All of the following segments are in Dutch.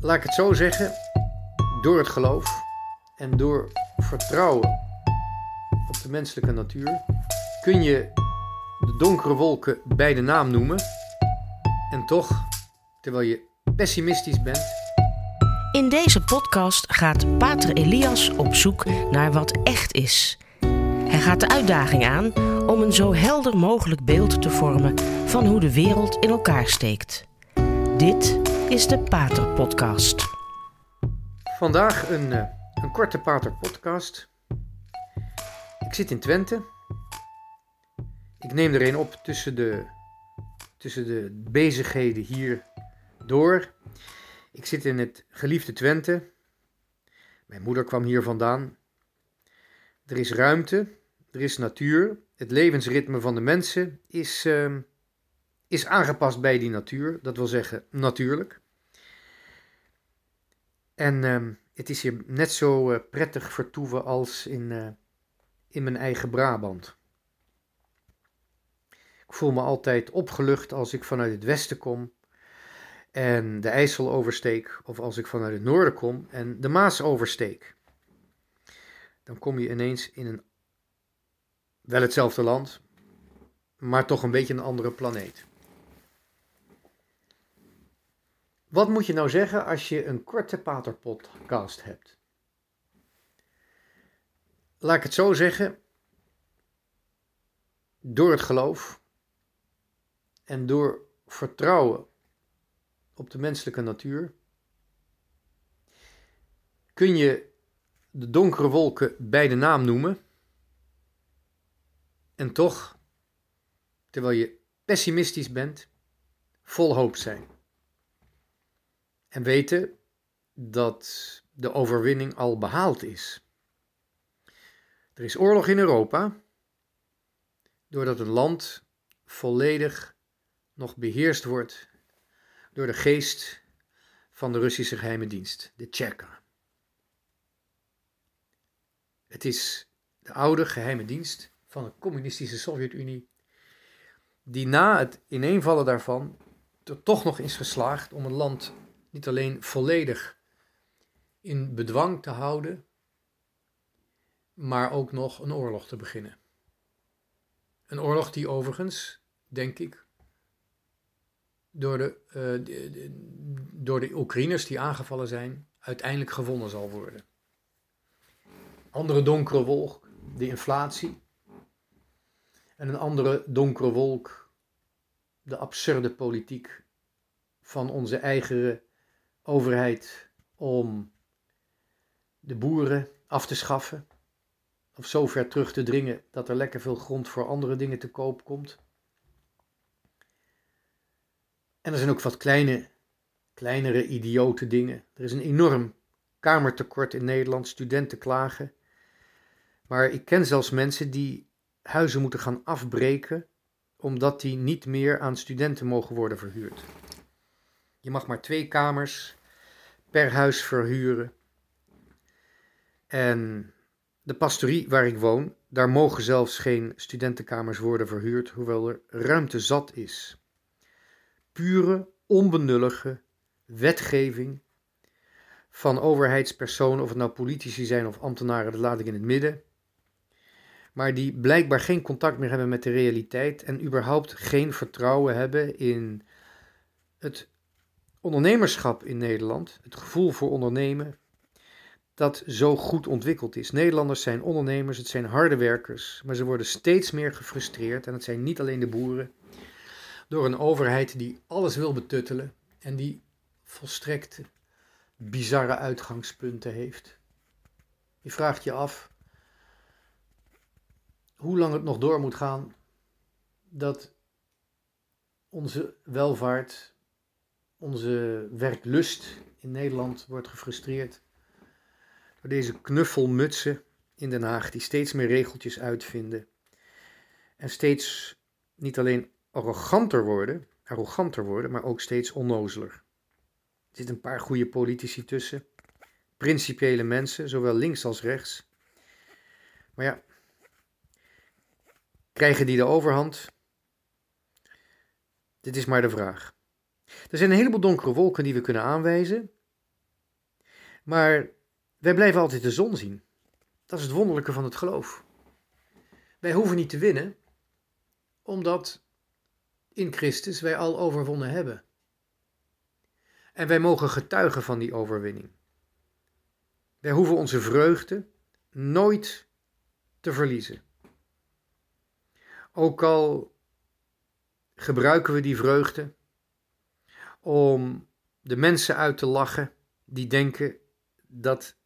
laat ik het zo zeggen, door het geloof en door vertrouwen op de menselijke natuur kun je de donkere wolken bij de naam noemen en toch, terwijl je pessimistisch bent, In deze podcast gaat Pater Elias op zoek naar wat echt is. Hij gaat de uitdaging aan om een zo helder mogelijk beeld te vormen van hoe de wereld in elkaar steekt. Dit is de Pater Podcast. Vandaag een, eh, een korte Pater podcast. Ik zit in Twente. Ik neem er een op tussen de, tussen de bezigheden hier door. Ik zit in het geliefde Twente. Mijn moeder kwam hier vandaan. Er is ruimte, er is natuur. Het levensritme van de mensen is, ehm, is aangepast bij die natuur. Dat wil zeggen, natuurlijk. En ehm, het is hier net zo eh, prettig vertoeven als in, eh, in mijn eigen Brabant. Ik voel me altijd opgelucht als ik vanuit het westen kom en de IJssel oversteek, of als ik vanuit het noorden kom en de Maas oversteek. Dan kom je ineens in een wel hetzelfde land, maar toch een beetje een andere planeet. Wat moet je nou zeggen als je een korte paterpodcast hebt? Laat ik het zo zeggen. Door het geloof en door vertrouwen op de menselijke natuur kun je de donkere wolken bij de naam noemen en toch, terwijl je pessimistisch bent, vol hoop zijn. En weten dat de overwinning al behaald is. Er is oorlog in Europa, doordat een land volledig nog beheerst wordt door de geest van de Russische geheime dienst, de Tsjechen. Het is de oude geheime dienst van de communistische Sovjet-Unie, die na het ineenvallen daarvan er toch nog is geslaagd om een land niet alleen volledig in bedwang te houden, maar ook nog een oorlog te beginnen. Een oorlog die overigens, denk ik, door de, de, de, door de Oekraïners die aangevallen zijn, uiteindelijk gewonnen zal worden. Andere donkere wolk, de inflatie. En een andere donkere wolk, de absurde politiek van onze eigen overheid om de boeren af te schaffen. Of zo ver terug te dringen dat er lekker veel grond voor andere dingen te koop komt. En er zijn ook wat kleine, kleinere idiote dingen. Er is een enorm kamertekort in Nederland, studenten klagen. Maar ik ken zelfs mensen die huizen moeten gaan afbreken omdat die niet meer aan studenten mogen worden verhuurd. Je mag maar twee kamers per huis verhuren. En de pastorie waar ik woon, daar mogen zelfs geen studentenkamers worden verhuurd, hoewel er ruimte zat is pure, onbenullige wetgeving van overheidspersonen, of het nou politici zijn of ambtenaren, dat laat ik in het midden. Maar die blijkbaar geen contact meer hebben met de realiteit en überhaupt geen vertrouwen hebben in het ondernemerschap in Nederland, het gevoel voor ondernemen, dat zo goed ontwikkeld is. Nederlanders zijn ondernemers, het zijn harde werkers, maar ze worden steeds meer gefrustreerd en het zijn niet alleen de boeren door een overheid die alles wil betuttelen en die volstrekt bizarre uitgangspunten heeft. Je vraagt je af hoe lang het nog door moet gaan dat onze welvaart, onze werklust in Nederland wordt gefrustreerd door deze knuffelmutsen in Den Haag die steeds meer regeltjes uitvinden en steeds niet alleen arroganter worden, arroganter worden, maar ook steeds onnozeler. Er zitten een paar goede politici tussen, principiële mensen, zowel links als rechts. Maar ja, krijgen die de overhand? Dit is maar de vraag. Er zijn een heleboel donkere wolken die we kunnen aanwijzen, Maar wij blijven altijd de zon zien. Dat is het wonderlijke van het geloof. Wij hoeven niet te winnen, omdat in Christus wij al overwonnen hebben. En wij mogen getuigen van die overwinning. Wij hoeven onze vreugde nooit te verliezen. Ook al gebruiken we die vreugde om de mensen uit te lachen die denken dat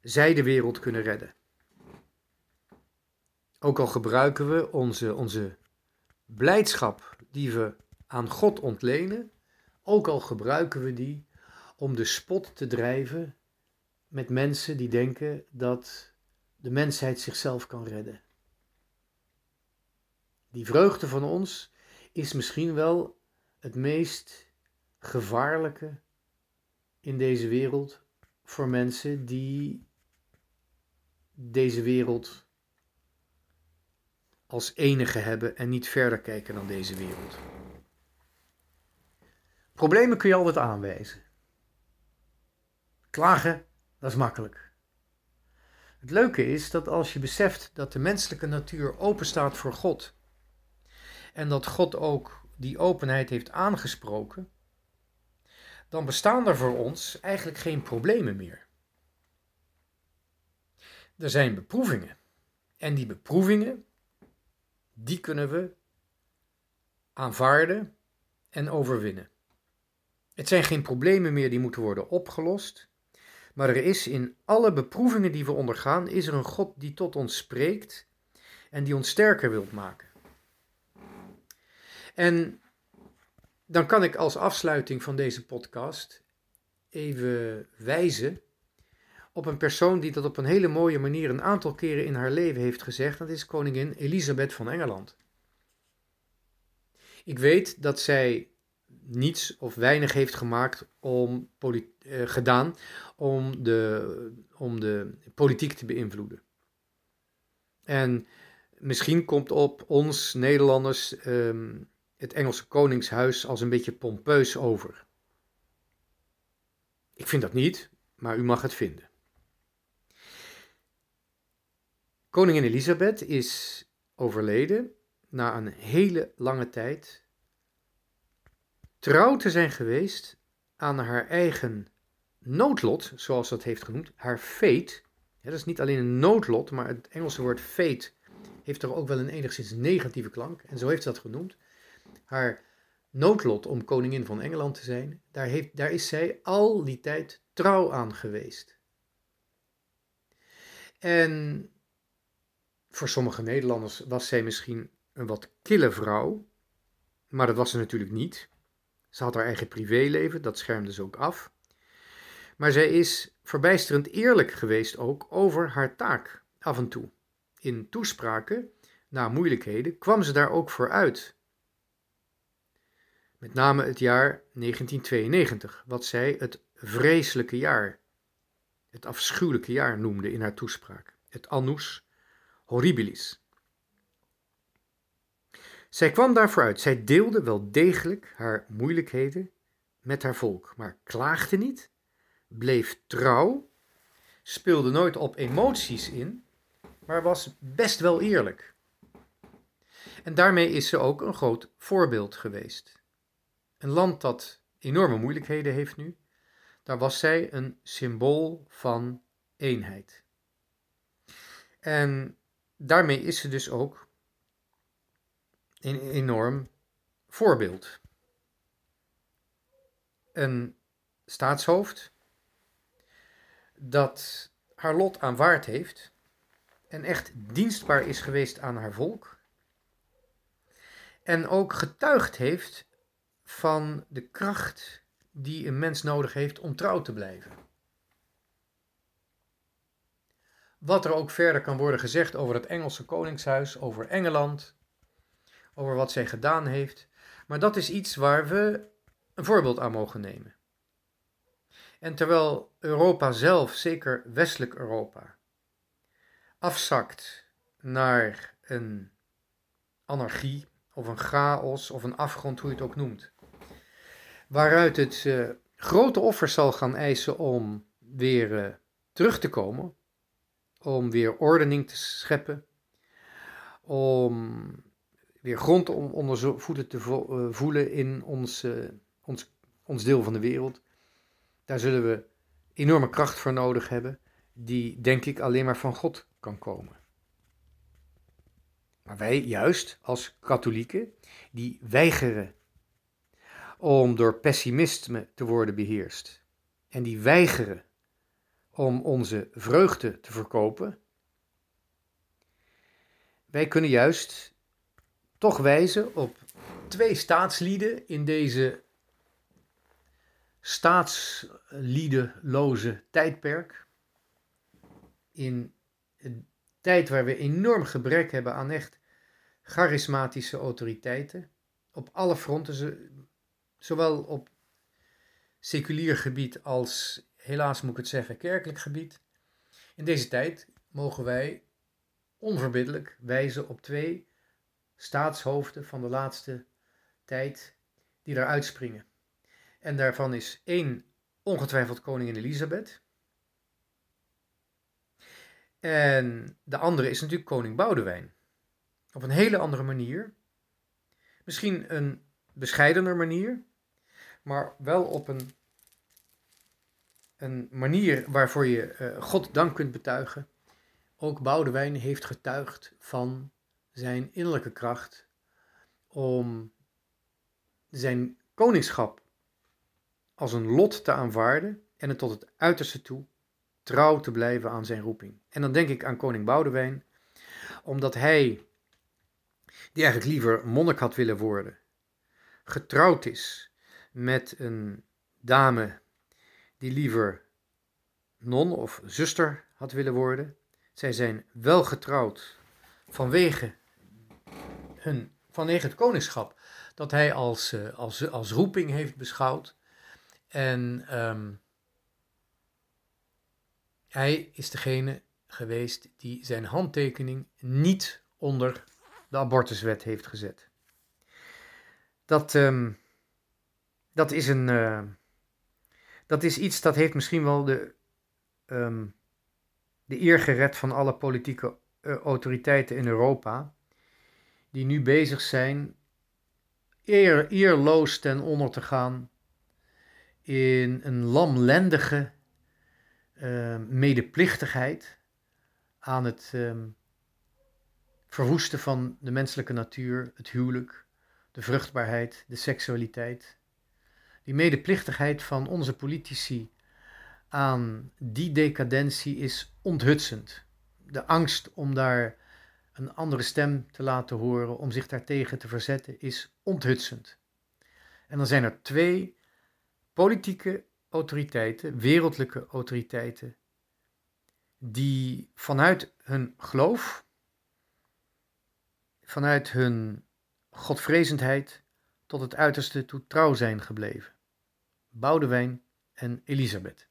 zij de wereld kunnen redden. Ook al gebruiken we onze, onze blijdschap die we aan God ontlenen, ook al gebruiken we die om de spot te drijven met mensen die denken dat de mensheid zichzelf kan redden. Die vreugde van ons is misschien wel het meest gevaarlijke in deze wereld voor mensen die deze wereld als enige hebben en niet verder kijken dan deze wereld. Problemen kun je altijd aanwijzen. Klagen, dat is makkelijk. Het leuke is dat als je beseft dat de menselijke natuur open staat voor God en dat God ook die openheid heeft aangesproken, dan bestaan er voor ons eigenlijk geen problemen meer. Er zijn beproevingen. En die beproevingen, die kunnen we aanvaarden en overwinnen. Het zijn geen problemen meer die moeten worden opgelost, maar er is in alle beproevingen die we ondergaan, is er een God die tot ons spreekt en die ons sterker wilt maken. En dan kan ik als afsluiting van deze podcast even wijzen op een persoon die dat op een hele mooie manier een aantal keren in haar leven heeft gezegd. Dat is koningin Elisabeth van Engeland. Ik weet dat zij niets of weinig heeft gemaakt om eh, gedaan om de, om de politiek te beïnvloeden. En misschien komt op ons Nederlanders ehm, het Engelse koningshuis als een beetje pompeus over. Ik vind dat niet, maar u mag het vinden. Koningin Elisabeth is overleden na een hele lange tijd trouw te zijn geweest aan haar eigen noodlot, zoals dat heeft genoemd, haar fate. dat is niet alleen een noodlot, maar het Engelse woord fate heeft er ook wel een enigszins negatieve klank. En zo heeft ze dat genoemd haar noodlot om koningin van Engeland te zijn, daar, heeft, daar is zij al die tijd trouw aan geweest. En voor sommige Nederlanders was zij misschien een wat kille vrouw, maar dat was ze natuurlijk niet. Ze had haar eigen privéleven, dat schermde ze ook af. Maar zij is verbijsterend eerlijk geweest ook over haar taak af en toe. In toespraken, na moeilijkheden, kwam ze daar ook voor uit met name het jaar 1992, wat zij het vreselijke jaar, het afschuwelijke jaar noemde in haar toespraak, het annus horribilis. Zij kwam daarvoor uit, zij deelde wel degelijk haar moeilijkheden met haar volk, maar klaagde niet, bleef trouw, speelde nooit op emoties in, maar was best wel eerlijk. En daarmee is ze ook een groot voorbeeld geweest. Een land dat enorme moeilijkheden heeft nu, daar was zij een symbool van eenheid. En daarmee is ze dus ook een enorm voorbeeld. Een staatshoofd dat haar lot aanvaard heeft en echt dienstbaar is geweest aan haar volk. En ook getuigd heeft van de kracht die een mens nodig heeft om trouw te blijven. Wat er ook verder kan worden gezegd over het Engelse Koningshuis, over Engeland, over wat zij gedaan heeft, maar dat is iets waar we een voorbeeld aan mogen nemen. En terwijl Europa zelf, zeker westelijk Europa, afzakt naar een anarchie of een chaos of een afgrond, hoe je het ook noemt, waaruit het uh, grote offers zal gaan eisen om weer uh, terug te komen, om weer ordening te scheppen, om weer grond om onder voeten te vo voelen in ons, ons, ons deel van de wereld. Daar zullen we enorme kracht voor nodig hebben, die denk ik alleen maar van God kan komen. Maar wij juist als katholieken, die weigeren om door pessimisme te worden beheerst. En die weigeren om onze vreugde te verkopen. Wij kunnen juist toch wijzen op twee staatslieden in deze staatsliedenloze tijdperk. In een tijd waar we enorm gebrek hebben aan echt charismatische autoriteiten. Op alle fronten, zowel op seculier gebied als, helaas moet ik het zeggen, kerkelijk gebied. In deze tijd mogen wij onverbiddelijk wijzen op twee staatshoofden van de laatste tijd die daar uitspringen. En daarvan is één ongetwijfeld koningin Elisabeth. En de andere is natuurlijk koning Boudewijn. Op een hele andere manier. Misschien een bescheidener manier, maar wel op een, een manier waarvoor je uh, God dank kunt betuigen. Ook Boudewijn heeft getuigd van zijn innerlijke kracht om zijn koningschap als een lot te aanvaarden en het tot het uiterste toe trouw te blijven aan zijn roeping. En dan denk ik aan koning Boudewijn, omdat hij, die eigenlijk liever monnik had willen worden, getrouwd is met een dame die liever non of zuster had willen worden. Zij zijn wel getrouwd vanwege, hun, vanwege het koningschap dat hij als, uh, als, als roeping heeft beschouwd. En um, hij is degene geweest die zijn handtekening niet onder de abortuswet heeft gezet. Dat, um, dat, is, een, uh, dat is iets dat heeft misschien wel de, um, de eer gered van alle politieke uh, autoriteiten in Europa, die nu bezig zijn eer, eerloos ten onder te gaan in een lamlendige uh, medeplichtigheid aan het uh, verwoesten van de menselijke natuur, het huwelijk, de vruchtbaarheid, de seksualiteit. Die medeplichtigheid van onze politici aan die decadentie is onthutsend. De angst om daar een andere stem te laten horen, om zich daartegen te verzetten, is onthutsend. En dan zijn er twee politieke autoriteiten, wereldlijke autoriteiten, die vanuit hun geloof, vanuit hun godvrezendheid tot het uiterste toe trouw zijn gebleven. Boudewijn en Elisabeth.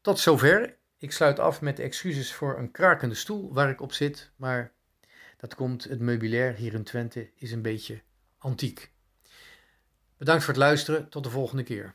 Tot zover. Ik sluit af met excuses voor een krakende stoel waar ik op zit, maar dat komt, het meubilair hier in Twente is een beetje antiek. Bedankt voor het luisteren. Tot de volgende keer.